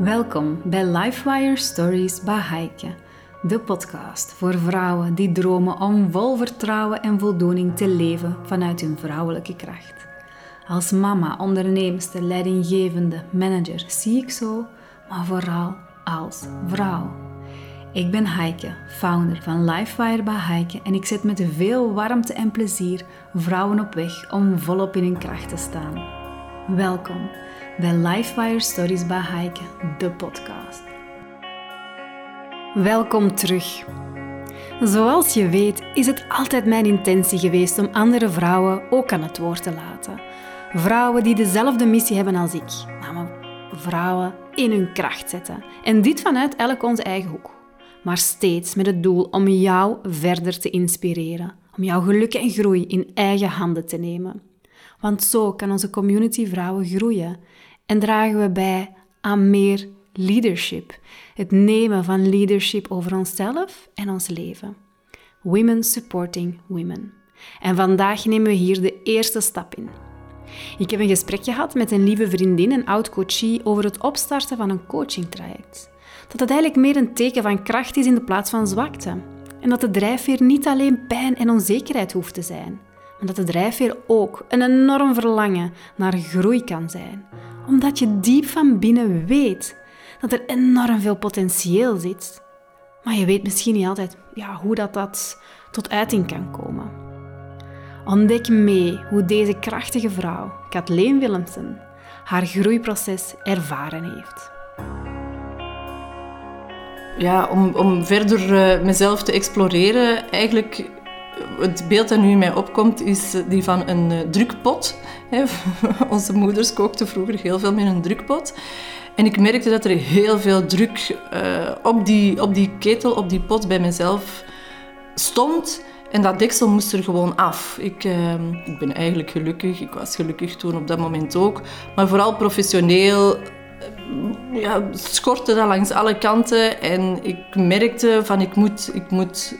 Welkom bij Lifewire Stories bij Heike, de podcast voor vrouwen die dromen om vol vertrouwen en voldoening te leven vanuit hun vrouwelijke kracht. Als mama, onderneemster, leidinggevende, manager zie ik zo, maar vooral als vrouw. Ik ben Heike, founder van Lifewire bij Heike en ik zet met veel warmte en plezier vrouwen op weg om volop in hun kracht te staan. Welkom bij Lifewire Stories bij Heike, de podcast. Welkom terug. Zoals je weet is het altijd mijn intentie geweest om andere vrouwen ook aan het woord te laten. Vrouwen die dezelfde missie hebben als ik, namelijk vrouwen in hun kracht zetten. En dit vanuit elk onze eigen hoek. Maar steeds met het doel om jou verder te inspireren, om jouw geluk en groei in eigen handen te nemen. Want zo kan onze community vrouwen groeien en dragen we bij aan meer leadership. Het nemen van leadership over onszelf en ons leven. Women supporting women. En vandaag nemen we hier de eerste stap in. Ik heb een gesprek gehad met een lieve vriendin en oud-coachie over het opstarten van een coachingtraject. Dat het eigenlijk meer een teken van kracht is in de plaats van zwakte. En dat de drijfveer niet alleen pijn en onzekerheid hoeft te zijn, maar dat de drijfveer ook een enorm verlangen naar groei kan zijn. Omdat je diep van binnen weet dat er enorm veel potentieel zit. Maar je weet misschien niet altijd ja, hoe dat, dat tot uiting kan komen. Ontdek mee hoe deze krachtige vrouw, Kathleen Willemsen, haar groeiproces ervaren heeft. Ja, om, om verder uh, mezelf te exploreren, eigenlijk het beeld dat nu in mij opkomt, is die van een uh, drukpot. Onze moeders kookten vroeger heel veel met een drukpot. En ik merkte dat er heel veel druk uh, op, die, op die ketel, op die pot bij mezelf stond. En dat deksel moest er gewoon af. Ik, ik ben eigenlijk gelukkig. Ik was gelukkig toen op dat moment ook. Maar vooral professioneel ja, schortte dat langs alle kanten. En ik merkte van ik moet, ik moet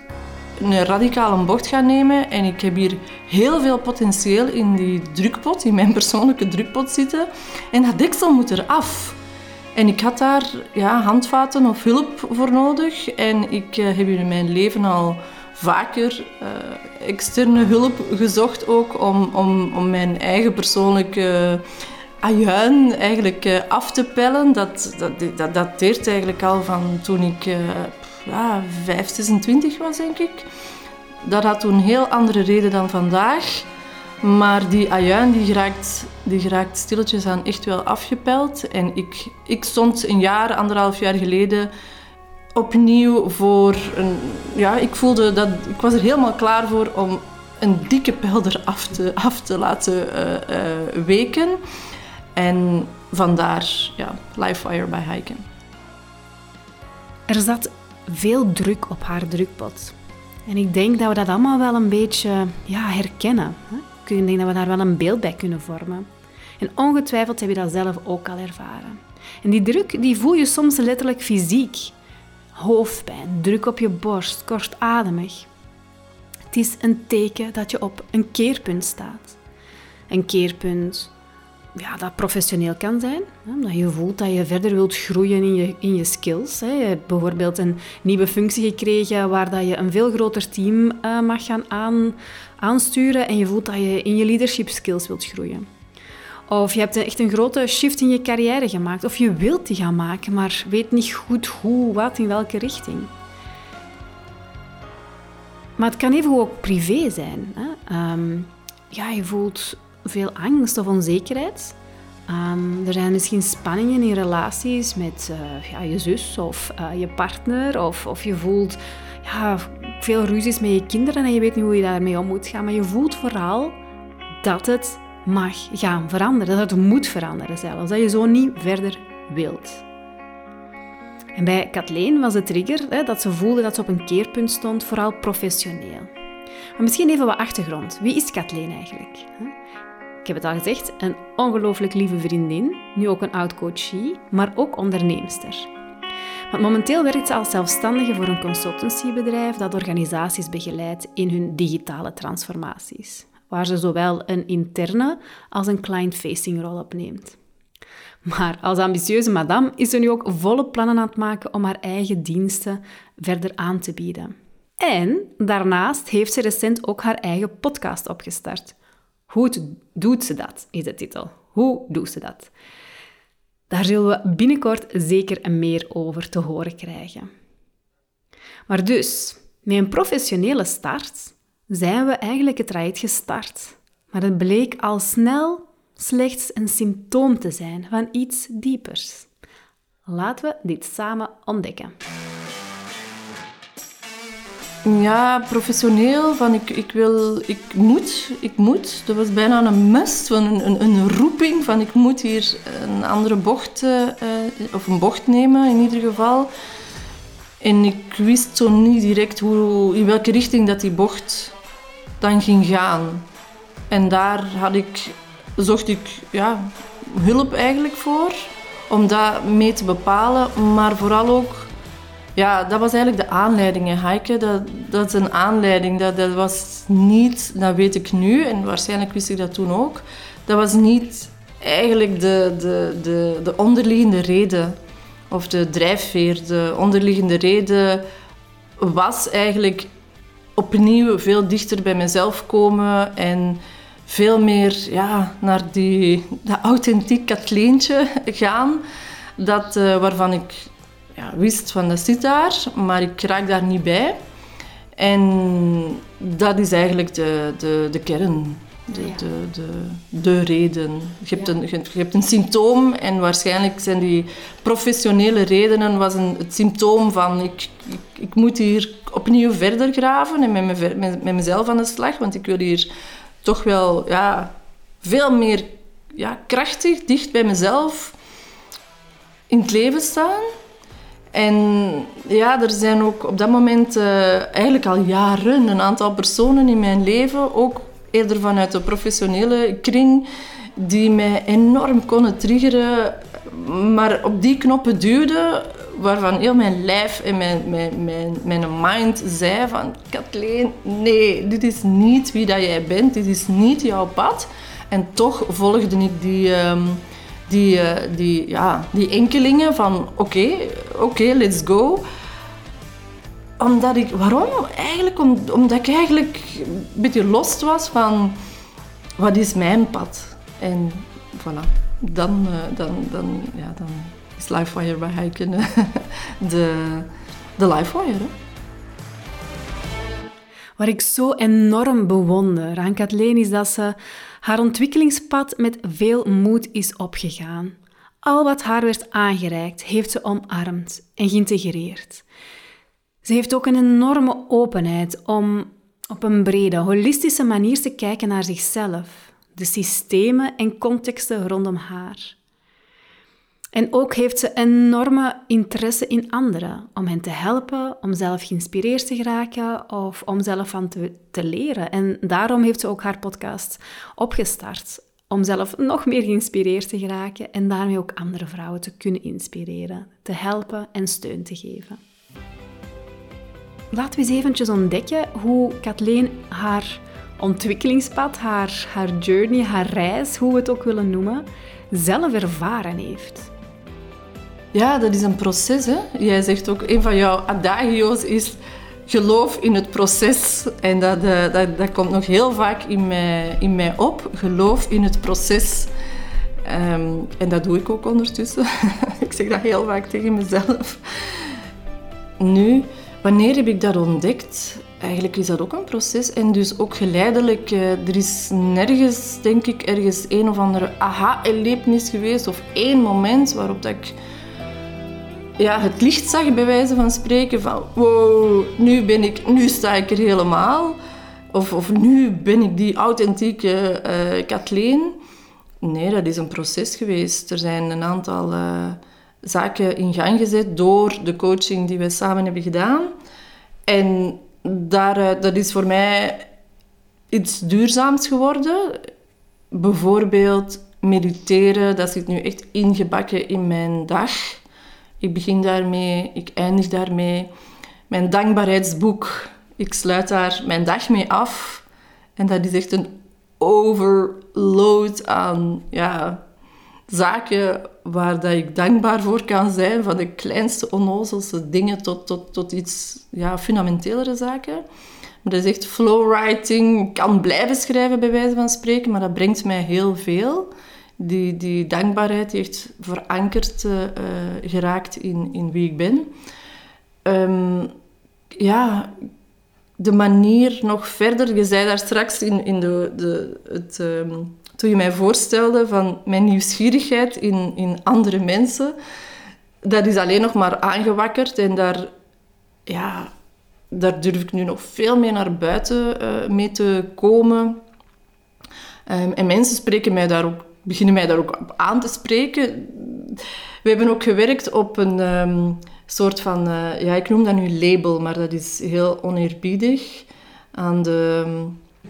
een radicale bocht gaan nemen. En ik heb hier heel veel potentieel in die drukpot, in mijn persoonlijke drukpot zitten. En dat deksel moet eraf. En ik had daar ja, handvaten of hulp voor nodig. En ik uh, heb in mijn leven al vaker uh, externe hulp gezocht ook om, om, om mijn eigen persoonlijke ajuin eigenlijk af te pellen. Dat, dat, dat dateert eigenlijk al van toen ik ja, 5, 26 was, denk ik. Dat had toen een heel andere reden dan vandaag. Maar die ajuin die geraakt, die geraakt stilletjes aan echt wel afgepeld. En ik, ik stond een jaar, anderhalf jaar geleden opnieuw voor een... Ja, ik voelde dat... Ik was er helemaal klaar voor om een dikke pijl eraf te, af te laten uh, uh, weken. En vandaar ja, Livefire bij Hiken. Er zat veel druk op haar drukpot. En ik denk dat we dat allemaal wel een beetje ja, herkennen. Ik denk dat we daar wel een beeld bij kunnen vormen. En ongetwijfeld heb je dat zelf ook al ervaren. En die druk die voel je soms letterlijk fysiek. Hoofdpijn, druk op je borst, kortademig. Het is een teken dat je op een keerpunt staat. Een keerpunt ja, dat professioneel kan zijn. Hè, dat je voelt dat je verder wilt groeien in je, in je skills. Hè. Je hebt bijvoorbeeld een nieuwe functie gekregen waar dat je een veel groter team uh, mag gaan aan, aansturen en je voelt dat je in je leadership skills wilt groeien. Of je hebt echt een grote shift in je carrière gemaakt. Of je wilt die gaan maken, maar weet niet goed hoe, wat, in welke richting. Maar het kan even ook privé zijn. Hè. Um, ja, je voelt veel angst of onzekerheid. Um, er zijn misschien spanningen in relaties met uh, ja, je zus of uh, je partner. Of, of je voelt ja, veel ruzies met je kinderen en je weet niet hoe je daarmee om moet gaan. Maar je voelt vooral dat het mag gaan veranderen. Dat het moet veranderen zelfs. Dat je zo niet verder wilt. En bij Kathleen was de trigger hè, dat ze voelde dat ze op een keerpunt stond, vooral professioneel. Maar misschien even wat achtergrond. Wie is Kathleen eigenlijk? Heb het al gezegd, een ongelooflijk lieve vriendin, nu ook een oud-coachie, maar ook onderneemster. Want momenteel werkt ze als zelfstandige voor een consultancybedrijf dat organisaties begeleidt in hun digitale transformaties, waar ze zowel een interne als een client-facing rol opneemt. Maar als ambitieuze madame is ze nu ook volle plannen aan het maken om haar eigen diensten verder aan te bieden. En daarnaast heeft ze recent ook haar eigen podcast opgestart. Hoe doet ze dat, is de titel. Hoe doet ze dat? Daar zullen we binnenkort zeker meer over te horen krijgen. Maar dus, met een professionele start zijn we eigenlijk het traject gestart. Maar het bleek al snel slechts een symptoom te zijn van iets diepers. Laten we dit samen ontdekken. Ja, professioneel, van ik, ik wil, ik moet, ik moet. Dat was bijna een must, een, een, een roeping van ik moet hier een andere bocht, uh, of een bocht nemen in ieder geval. En ik wist zo niet direct hoe, in welke richting dat die bocht dan ging gaan. En daar had ik, zocht ik ja, hulp eigenlijk voor, om dat mee te bepalen. Maar vooral ook, ja, dat was eigenlijk de aanleiding. Heike, dat, dat is een aanleiding. Dat, dat was niet, dat weet ik nu, en waarschijnlijk wist ik dat toen ook, dat was niet eigenlijk de, de, de, de onderliggende reden of de drijfveer, de onderliggende reden was eigenlijk opnieuw veel dichter bij mezelf komen en veel meer ja, naar die, dat authentiek Katleentje gaan. Dat, uh, waarvan ik ja, wist van dat zit daar, maar ik raak daar niet bij. En dat is eigenlijk de, de, de kern de, de, de, de reden. Je hebt, een, je hebt een symptoom en waarschijnlijk zijn die professionele redenen was een, het symptoom van ik, ik, ik moet hier opnieuw verder graven en met, me, met, met mezelf aan de slag, want ik wil hier toch wel ja, veel meer ja, krachtig, dicht bij mezelf in het leven staan. En ja, er zijn ook op dat moment uh, eigenlijk al jaren een aantal personen in mijn leven, ook eerder vanuit de professionele kring, die mij enorm konden triggeren, maar op die knoppen duwden waarvan heel mijn lijf en mijn, mijn, mijn, mijn mind zei van Kathleen, nee, dit is niet wie dat jij bent, dit is niet jouw pad. En toch volgde ik die, um, die, uh, die, ja, die enkelingen van oké, oké, let's go omdat ik, waarom? Eigenlijk om, omdat ik eigenlijk een beetje lost was van wat is mijn pad? En voilà, dan, uh, dan, dan, ja, dan is Lifewire bij Heiken de, de Lifewire. Wat ik zo enorm bewonder aan Kathleen is dat ze haar ontwikkelingspad met veel moed is opgegaan. Al wat haar werd aangereikt, heeft ze omarmd en geïntegreerd. Ze heeft ook een enorme openheid om op een brede, holistische manier te kijken naar zichzelf, de systemen en contexten rondom haar. En ook heeft ze enorme interesse in anderen, om hen te helpen, om zelf geïnspireerd te geraken of om zelf van te, leren. En daarom heeft ze ook haar podcast opgestart, om zelf nog meer geïnspireerd te geraken en daarmee ook andere vrouwen te kunnen inspireren, te helpen en steun te geven. Laten we eens eventjes ontdekken hoe Kathleen haar ontwikkelingspad, haar, haar journey, haar reis, hoe we het ook willen noemen, zelf ervaren heeft. Ja, dat is een proces. Hè? Jij zegt ook, een van jouw adagio's is geloof in het proces. En dat, uh, dat, dat komt nog heel vaak in mij, in mij op. Geloof in het proces. Um, en dat doe ik ook ondertussen. ik zeg dat heel vaak tegen mezelf. Nu, Wanneer heb ik dat ontdekt? Eigenlijk is dat ook een proces en dus ook geleidelijk. Eh, er is nergens, denk ik, ergens een of andere aha-erlevenis geweest of één moment waarop dat ik ja, het licht zag, bij wijze van spreken, van wow, nu ben ik, nu sta ik er helemaal. Of, of nu ben ik die authentieke uh, Kathleen. Nee, dat is een proces geweest. Er zijn een aantal... Uh, zaken in gang gezet door de coaching die we samen hebben gedaan. En daaruit, dat is voor mij iets duurzaams geworden. Bijvoorbeeld mediteren, dat zit nu echt ingebakken in mijn dag. Ik begin daarmee, ik eindig daarmee. Mijn dankbaarheidsboek, ik sluit daar mijn dag mee af. En dat is echt een overload aan ja, zaken waar dat ik dankbaar voor kan zijn, van de kleinste onnozelste dingen tot, tot, tot iets ja, fundamentelere zaken. Maar dat is echt flowwriting. Ik kan blijven schrijven, bij wijze van spreken, maar dat brengt mij heel veel. Die, die dankbaarheid heeft verankerd uh, geraakt in, in wie ik ben. Um, ja, de manier nog verder. Je zei daar straks in, in de, de, het, um, toen je mij voorstelde van mijn nieuwsgierigheid in, in andere mensen. Dat is alleen nog maar aangewakkerd en daar, ja, daar durf ik nu nog veel meer naar buiten uh, mee te komen. Um, en mensen spreken mij daar ook, beginnen mij daar ook aan te spreken. We hebben ook gewerkt op een um, soort van, uh, ja, ik noem dat nu label, maar dat is heel oneerbiedig. Aan de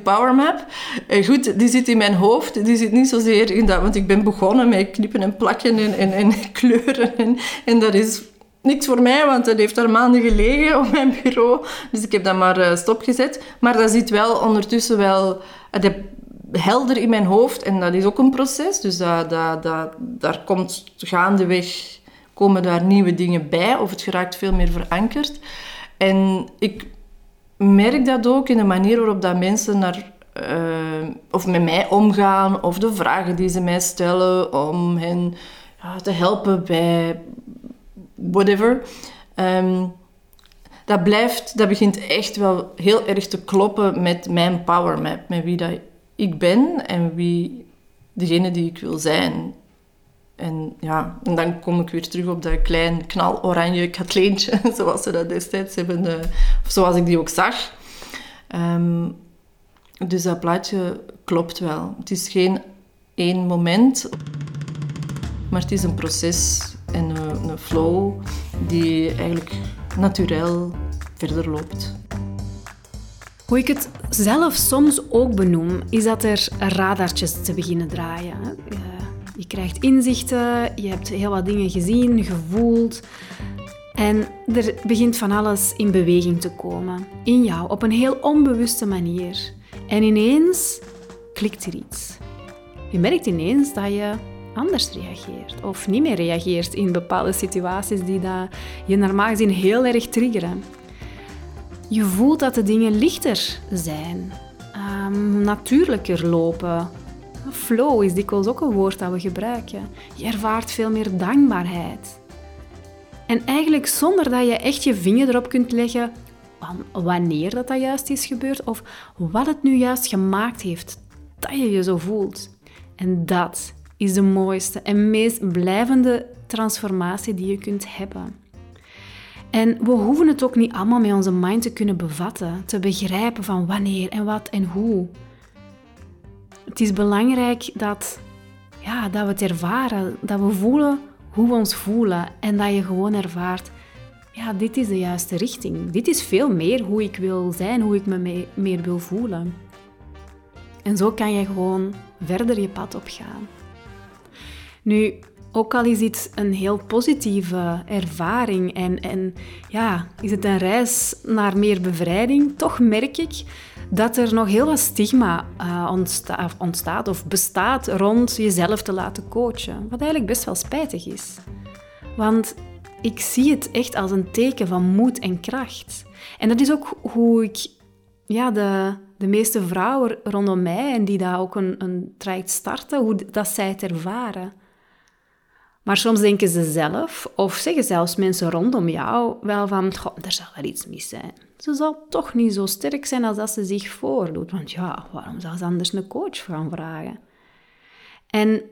Power Map. Uh, goed, die zit in mijn hoofd. Die zit niet zozeer in dat... Want ik ben begonnen met knippen en plakken en, en, en kleuren. En, en dat is niks voor mij, want dat heeft daar maanden gelegen op mijn bureau. Dus ik heb dat maar uh, stopgezet. Maar dat zit wel ondertussen wel... Uh, helder in mijn hoofd. En dat is ook een proces. Dus dat, dat, dat, daar komt gaandeweg... komen daar nieuwe dingen bij. Of het geraakt veel meer verankerd. En ik merk dat ook in de manier waarop dat mensen naar, uh, of met mij omgaan, of de vragen die ze mij stellen om hen ja, te helpen bij whatever. Um, dat blijft, dat begint echt wel heel erg te kloppen met mijn power map, met wie dat ik ben en wie degene die ik wil zijn. En ja, en dan kom ik weer terug op dat klein knaloranje katleentje, zoals ze dat destijds hebben, uh, of zoals ik die ook zag. Um, dus dat plaatje klopt wel. Het is geen één moment, maar het is een proces en een, een flow die eigenlijk natuurlijk verder loopt. Hoe ik het zelf soms ook benoem, is dat er radartjes te beginnen draaien. Je krijgt inzichten, je hebt heel wat dingen gezien, gevoeld. En er begint van alles in beweging te komen. In jou, op een heel onbewuste manier. En ineens klikt er iets. Je merkt ineens dat je anders reageert of niet meer reageert in bepaalde situaties die dat je normaal gezien heel erg triggeren. Je voelt dat de dingen lichter zijn, um, natuurlijker lopen, Flow is dikwijls ook een woord dat we gebruiken. Je ervaart veel meer dankbaarheid. En eigenlijk zonder dat je echt je vinger erop kunt leggen wanneer dat, dat juist is gebeurd of wat het nu juist gemaakt heeft dat je je zo voelt. En dat is de mooiste en meest blijvende transformatie die je kunt hebben. En we hoeven het ook niet allemaal met onze mind te kunnen bevatten, te begrijpen van wanneer en wat en hoe. Het is belangrijk dat, ja, dat we het ervaren, dat we voelen hoe we ons voelen en dat je gewoon ervaart, ja, dit is de juiste richting. Dit is veel meer hoe ik wil zijn, hoe ik me meer wil voelen. En zo kan je gewoon verder je pad opgaan. Nu, ook al is dit een heel positieve ervaring en, en ja, is het een reis naar meer bevrijding, toch merk ik dat er nog heel wat stigma uh, ontstaat of bestaat rond jezelf te laten coachen. Wat eigenlijk best wel spijtig is. Want ik zie het echt als een teken van moed en kracht. En dat is ook hoe ik ja, de, de meeste vrouwen rondom mij en die daar ook een, een traject starten, hoe dat zij het ervaren. Maar soms denken ze zelf, of zeggen zelfs mensen rondom jou, wel van, er zal wel iets mis zijn. Ze zal toch niet zo sterk zijn als dat ze zich voordoet. Want ja, waarom zou ze anders een coach gaan vragen? En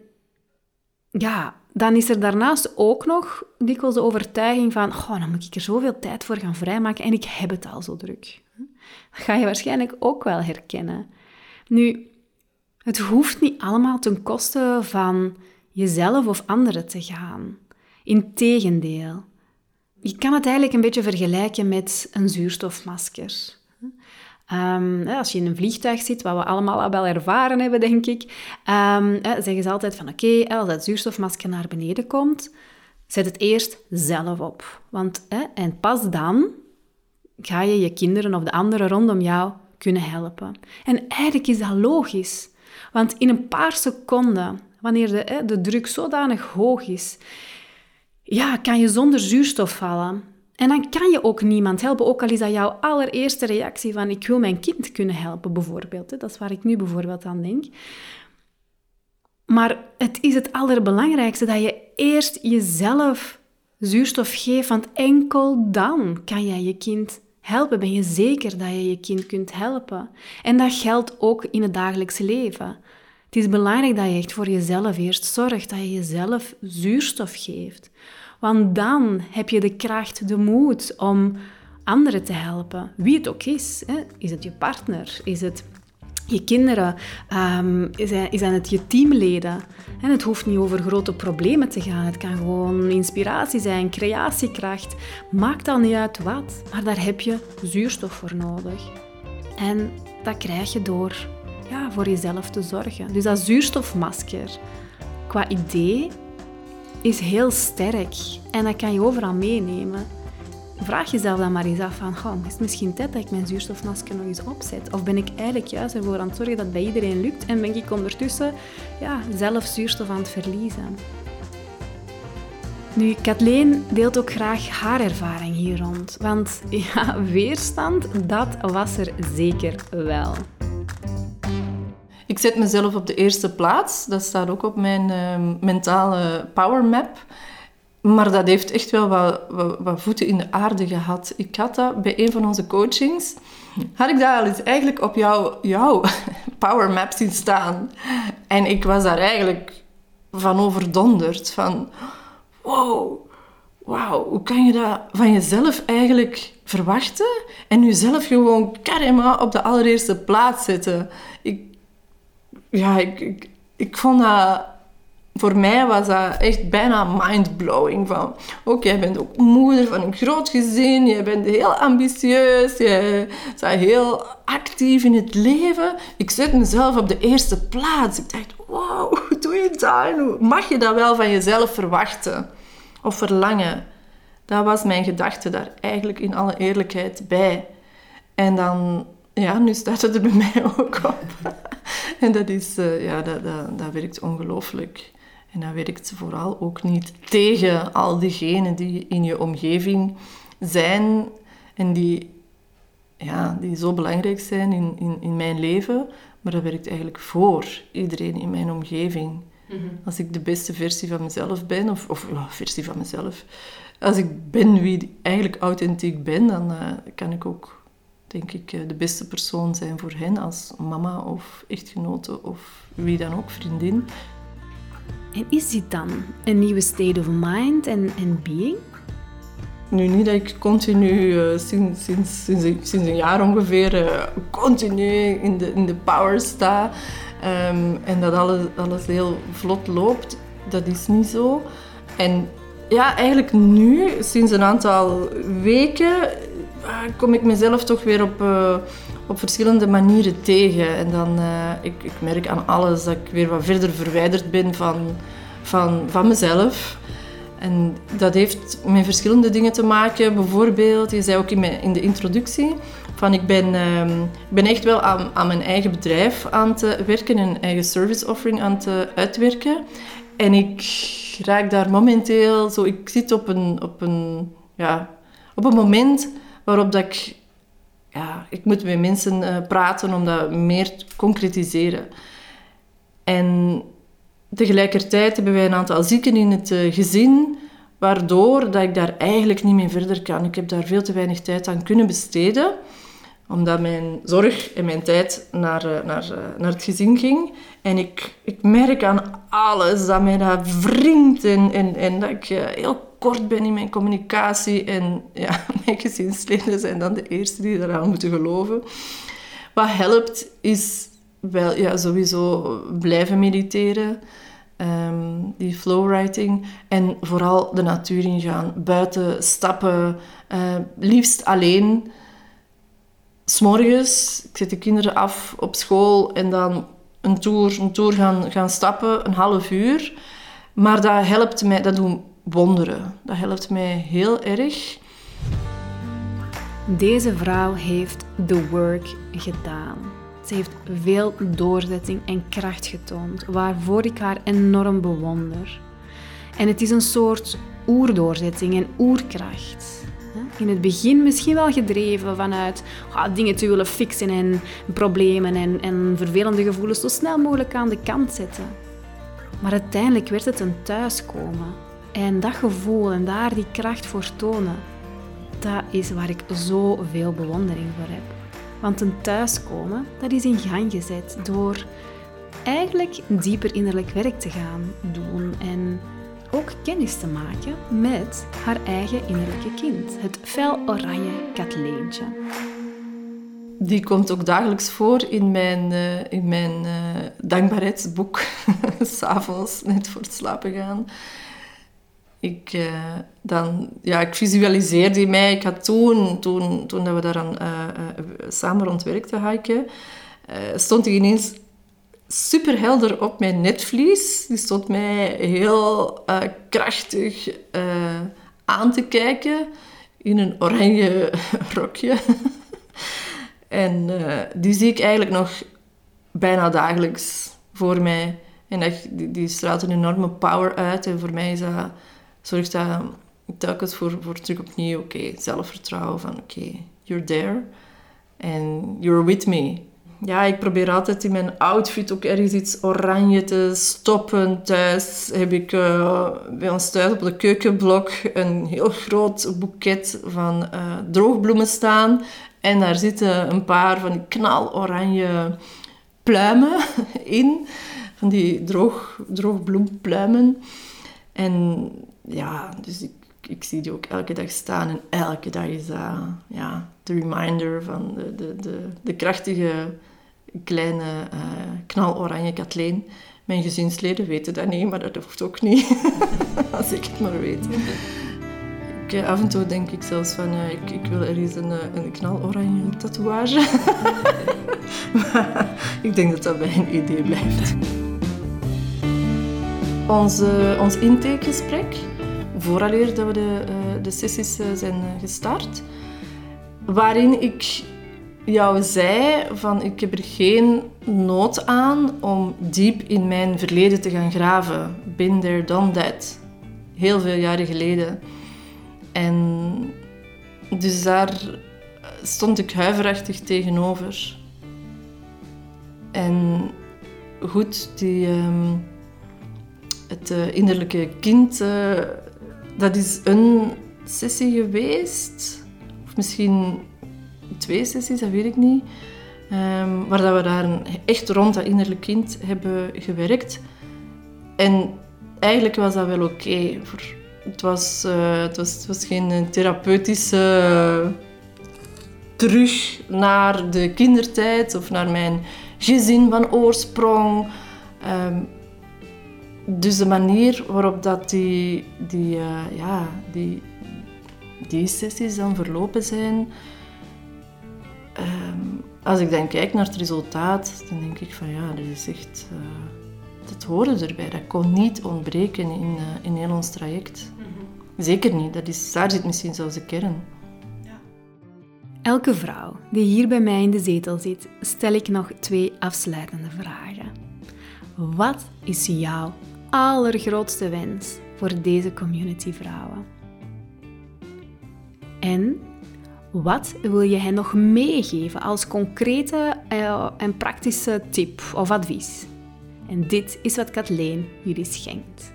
ja, dan is er daarnaast ook nog dikwijls de overtuiging van, goh, dan moet ik er zoveel tijd voor gaan vrijmaken en ik heb het al zo druk. Dat ga je waarschijnlijk ook wel herkennen. Nu, het hoeft niet allemaal ten koste van jezelf of anderen te gaan. Integendeel, je kan het eigenlijk een beetje vergelijken met een zuurstofmasker. Um, als je in een vliegtuig zit, wat we allemaal al wel ervaren hebben, denk ik, um, zeggen ze altijd van oké, als dat zuurstofmasker naar beneden komt, zet het eerst zelf op. Want, en pas dan ga je je kinderen of de anderen rondom jou kunnen helpen. En eigenlijk is dat logisch. Want in een paar seconden wanneer de, de druk zodanig hoog is, ja, kan je zonder zuurstof vallen. En dan kan je ook niemand helpen, ook al is dat jouw allereerste reactie van ik wil mijn kind kunnen helpen, bijvoorbeeld. Dat is waar ik nu bijvoorbeeld aan denk. Maar het is het allerbelangrijkste dat je eerst jezelf zuurstof geeft, want enkel dan kan jij je kind helpen. Ben je zeker dat je je kind kunt helpen? En dat geldt ook in het dagelijkse leven. Het is belangrijk dat je echt voor jezelf eerst zorgt, dat je jezelf zuurstof geeft. Want dan heb je de kracht, de moed om anderen te helpen. Wie het ook is. Hè? Is het je partner? Is het je kinderen? Um, zijn het je teamleden? En het hoeft niet over grote problemen te gaan. Het kan gewoon inspiratie zijn, creatiekracht. Maakt dan niet uit wat, maar daar heb je zuurstof voor nodig. En dat krijg je door ja, voor jezelf te zorgen. Dus dat zuurstofmasker, qua idee, is heel sterk. En dat kan je overal meenemen. Vraag jezelf dan maar eens af van, is het misschien tijd dat ik mijn zuurstofmasker nog eens opzet? Of ben ik eigenlijk juist ervoor aan het zorgen dat het bij iedereen lukt en ben ik ondertussen ja, zelf zuurstof aan het verliezen? Nu, Kathleen deelt ook graag haar ervaring hier rond. Want ja, weerstand, dat was er zeker wel. Ik zet mezelf op de eerste plaats. Dat staat ook op mijn uh, mentale power map. Maar dat heeft echt wel wat, wat, voeten in de aarde gehad. Ik had dat bij een van onze coachings. Had ik dat al eens eigenlijk op jouw, jouw power map zien staan. En ik was daar eigenlijk van overdonderd. Van, wow, wauw, hoe kan je dat van jezelf eigenlijk verwachten? En jezelf gewoon karma op de allereerste plaats zetten. Ja, ik, ik, vond dat voor mij was dat echt bijna mindblowing. Van, ook jij bent ook moeder van een groot gezin, jij bent heel ambitieus, jij bent heel actief in het leven. Ik zet mezelf op de eerste plaats. Ik dacht, wow, hoe doe je dat? Mag je dat wel van jezelf verwachten of verlangen? Dat was mijn gedachte daar eigenlijk in alle eerlijkheid bij. En dan, ja, nu staat het er bij mij ook op. en dat is, uh, ja, dat, dat, dat werkt ongelooflijk. En dat werkt vooral ook niet tegen al diegenen die in je omgeving zijn en die, ja, die zo belangrijk zijn in, in, in mijn leven. Maar dat werkt eigenlijk voor iedereen in mijn omgeving. Mhm. Als ik de beste versie van mezelf ben, of, of versie van mezelf, als ik ben wie ik eigenlijk authentiek ben, dan uh, kan ik ook, denk ik, eh, de beste persoon zijn voor hen als mama of echtgenote of wie dan ook, vriendin. En is dit dan een nieuwe state of mind en, en being? Nu niet dat ik continu, uh, sinds, sinds, sinds, sinds, een jaar ongeveer, uh, continu in de, in de power sta. Um, en dat alles, alles heel vlot loopt. Dat is niet zo. En ja, eigenlijk nu, sinds een aantal weken, kom ik mezelf toch weer op op verschillende manieren tegen. En dan, uh, ik, ik merk aan alles dat ik weer wat verder verwijderd ben van, van, van mezelf. En dat heeft met verschillende dingen te maken. Bijvoorbeeld, je zei ook in, in de introductie, van ik ben, uh, ben echt wel aan, aan mijn eigen bedrijf aan het werken, een eigen service offering aan het uitwerken. En ik raak daar momenteel zo, ik zit op een, op een, ja, op een moment waarop dat ik ja, ik moet met mensen uh, praten om dat meer te concretiseren. En tegelijkertijd hebben wij een aantal zieken in het uh, gezin, waardoor dat ik daar eigenlijk niet meer verder kan. Ik heb daar veel te weinig tijd aan kunnen besteden, omdat mijn zorg en mijn tijd naar, uh, naar, naar het gezin ging. En ik, ik merk aan alles dat mij dat wringt en, en, dat ik heel kort ben in mijn communicatie. En ja, mijn gezinsleden zijn dan de eerste die eraan moeten geloven. Wat helpt is wel ja, sowieso blijven mediteren. Um, die flowwriting. En vooral de natuur ingaan. Buiten stappen. Liefst alleen. S'morgens, ik zet de kinderen af op school en dan een tour, een tour gaan, gaan stappen, een half uur. Maar dat helpt mij, dat doen wonderen. Dat helpt mij heel erg. Deze vrouw heeft the work gedaan. Ze heeft veel doorzetting en kracht getoond, waarvoor ik haar enorm bewonder. En het is een soort oerdoorzetting en oerkracht. In het begin misschien wel gedreven vanuit ah, dingen te willen fixen en problemen en, en vervelende gevoelens zo snel mogelijk aan de kant zetten. Maar uiteindelijk werd het een thuiskomen. En dat gevoel en daar die kracht voor tonen, dat is waar ik zoveel bewondering voor heb. Want een thuiskomen, dat is in gang gezet door eigenlijk dieper innerlijk werk te gaan doen en ook kennis te maken met haar eigen innerlijke kind, het fel oranje Katleentje. Die komt ook dagelijks voor in mijn, uh, in mijn uh, dankbaarheidsboek, s'avonds, net voor het slapen gaan. Ik, uh, dan, ja, ik visualiseerde mij. Ik had toen, toen, toen dat we daaraan samen rondwerkten, hiken, stond ik ineens super helder op mijn netvlies. Die stond mij heel uh, krachtig uh, aan te kijken in een oranje rokje. en uh, die zie ik eigenlijk nog bijna dagelijks voor mij. En echt, die, straalt een enorme power uit. En voor mij is dat, zorgt dat telkens voor, voor terug opnieuw, oké, zelfvertrouwen van oké, you're there. And you're with me. Ja, ik probeer altijd in mijn outfit ook ergens iets oranje te stoppen. Thuis heb ik uh, bij ons thuis op de keukenblok een heel groot boeket van uh, droogbloemen staan. En daar zitten een paar van die knaloranje pluimen in. Van die droog, droogbloempluimen. En ja, dus ik, ik zie die ook elke dag staan. En elke dag is dat ja, de reminder van de, de, de, de krachtige kleine uh, knaloranje Kathleen. Mijn gezinsleden weten dat niet, maar dat hoeft ook niet. Als ik het maar weet. Ik, uh, af en toe denk ik zelfs van, uh, ik, ik, wil ergens een, een knaloranje tatoeage. maar ik denk dat dat bij een idee blijft. Onze, ons intakegesprek, vooraleer dat we de, de sessies zijn gestart, waarin ik jou zei van ik heb er geen nood aan om diep in mijn verleden te gaan graven. Been there, done that. Heel veel jaren geleden. En dus daar stond ik huiverachtig tegenover. En goed, die, um, het uh, innerlijke kind, uh, dat is een sessie geweest. Of misschien twee sessies, dat weet ik niet. Um, waar dat we daar echt rond dat innerlijk kind hebben gewerkt. En eigenlijk was dat wel oké. Het, was, uh, het, was, het was geen therapeutische terug naar de kindertijd of naar mijn gezin van oorsprong. Um, dus de manier waarop dat die, die, uh, ja, die, die sessies dan verlopen zijn, um, als ik dan kijk naar het resultaat, dan denk ik van ja, dat is echt... Uh, dat hoorde erbij. Dat kon niet ontbreken in, uh, in heel ons traject. Mm -hmm. Zeker niet. Dat is, daar zit misschien zelfs de kern. Ja. Elke vrouw die hier bij mij in de zetel zit, stel ik nog twee afsluitende vragen. Wat is jouw allergrootste wens voor deze community vrouwen? En wat wil je hen nog meegeven als concrete uh, en praktische tip of advies? En dit is wat Kathleen jullie schenkt.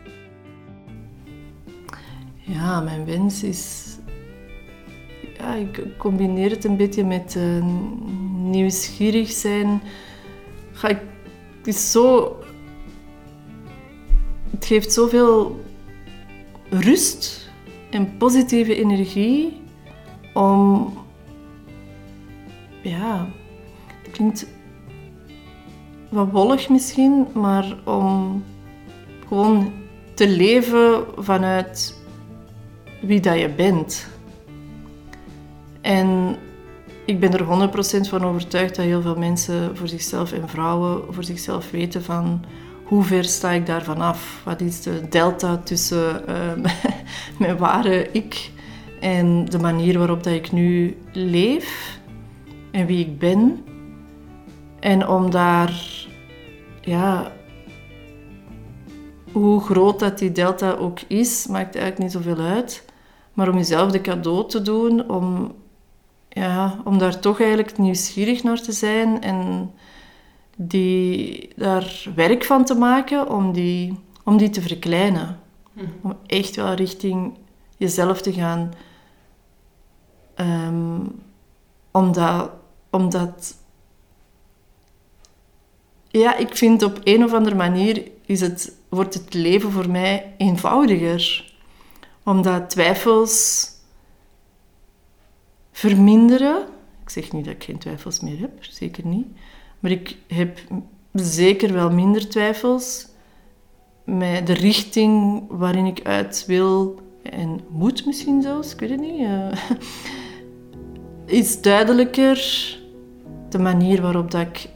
Ja, mijn wens is... Ja, ik combineer het een beetje met uh, nieuwsgierig zijn. Het is zo... Het geeft zoveel rust en positieve energie om, ja, het klinkt wat wollig misschien, maar om gewoon te leven vanuit wie dat je bent. En ik ben er 100% van overtuigd dat heel veel mensen voor zichzelf en vrouwen voor zichzelf weten van hoe ver sta ik daarvan af? Wat is de delta tussen uh, mijn ware ik en de manier waarop dat ik nu leef en wie ik ben. En om daar, ja, hoe groot dat die delta ook is, maakt eigenlijk niet zoveel uit. Maar om jezelf de cadeau te doen, om, ja, om daar toch eigenlijk nieuwsgierig naar te zijn en die, daar werk van te maken om die, om die te verkleinen. Mhm. Om echt wel richting jezelf te gaan. Um, omdat, omdat ja, ik vind op een of andere manier is het, wordt het leven voor mij eenvoudiger. Omdat twijfels verminderen. Ik zeg niet dat ik geen twijfels meer heb, zeker niet. Maar ik heb zeker wel minder twijfels met de richting waarin ik uit wil en moet misschien zelfs, ik weet het niet. Is duidelijker de manier waarop dat ik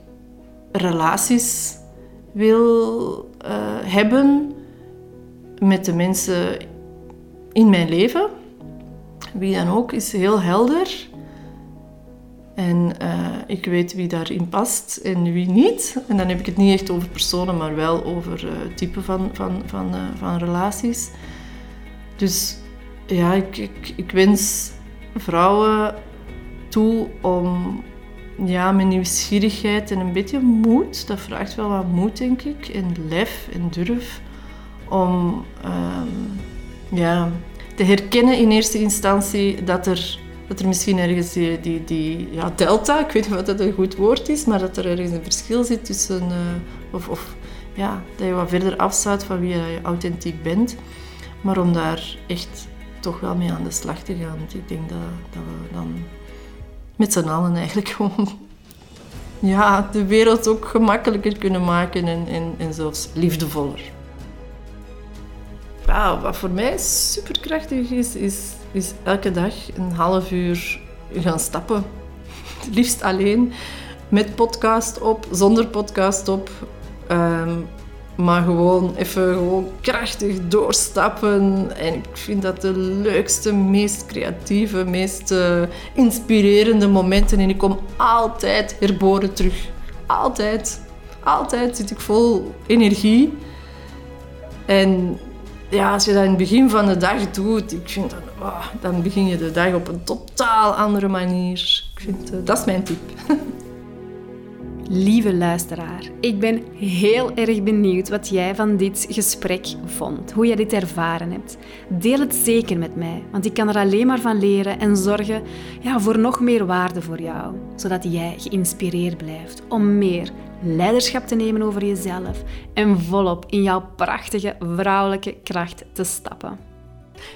relaties wil uh, hebben met de mensen in mijn leven. Wie dan ook is heel helder. En uh, ik weet wie daarin past en wie niet. En dan heb ik het niet echt over personen, maar wel over uh, type van, van, van, van relaties. Dus ja, ik, ik, ik wens vrouwen om ja, mijn nieuwsgierigheid en een beetje moed, dat vraagt wel wat moed, denk ik, en lef en durf om um, ja, te herkennen in eerste instantie dat er, dat er misschien ergens die, die, ja, delta, ik weet niet of dat een goed woord is, maar dat er ergens een verschil zit tussen, uh, of, of ja, dat je wat verder afstaat van wie je authentiek bent, maar om daar echt toch wel mee aan de slag te gaan. Ik denk dat, dat we dan met z'n allen eigenlijk gewoon ja, de wereld ook gemakkelijker kunnen maken en, en, en zelfs liefdevoller. Ja, wat voor mij superkrachtig is, is, is elke dag een half uur gaan stappen. Liefst alleen, met podcast op, zonder podcast op. Um, maar gewoon even gewoon krachtig doorstappen. En ik vind dat de leukste, meest creatieve, meest uh, inspirerende momenten. En ik kom altijd herboren terug. Altijd. Altijd zit ik vol energie. En ja, als je dat in het begin van de dag doet, ik vind dat, dan begin je de dag op een totaal andere manier. Ik vind, uh, dat is mijn tip. Lieve luisteraar, ik ben heel erg benieuwd wat jij van dit gesprek vond, hoe jij dit ervaren hebt. Deel het zeker met mij, want ik kan er alleen maar van leren en zorgen ja, voor nog meer waarde voor jou, zodat jij geïnspireerd blijft om meer leiderschap te nemen over jezelf en volop in jouw prachtige vrouwelijke kracht te stappen.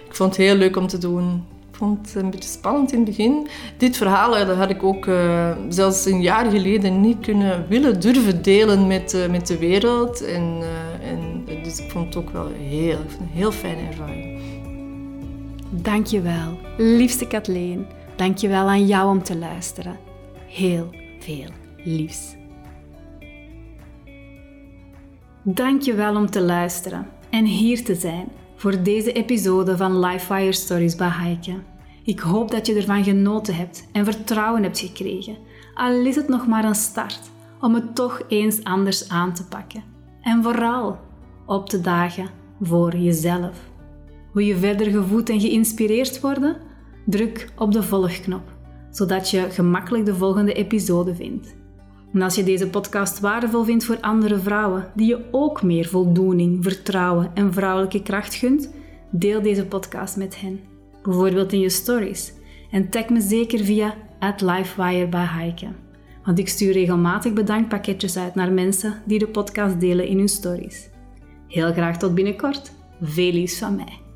Ik vond het heel leuk om te doen vond het een beetje spannend in het begin. Dit verhaal dat had ik ook uh, zelfs een jaar geleden niet kunnen willen durven delen met, uh, met de wereld. En, en, dus ik vond het ook wel heel, een heel fijne ervaring. Dankjewel, liefste Kathleen. Dankjewel aan jou om te luisteren. Heel veel liefs. Dankjewel om te luisteren en hier te zijn voor deze episode van Lifefire Stories bij Heike. Ik hoop dat je ervan genoten hebt en vertrouwen hebt gekregen, al is het nog maar een start om het toch eens anders aan te pakken. En vooral op te dagen voor jezelf. Wil je verder gevoed en geïnspireerd worden? Druk op de volgknop, zodat je gemakkelijk de volgende episode vindt. En als je deze podcast waardevol vindt voor andere vrouwen die je ook meer voldoening, vertrouwen en vrouwelijke kracht gunt, deel deze podcast met hen bijvoorbeeld in je stories. En tag me zeker via @lifewire. Want ik stuur regelmatig bedankpakketjes uit naar mensen die de podcast delen in hun stories. Heel graag tot binnenkort. Veel liefs van mij.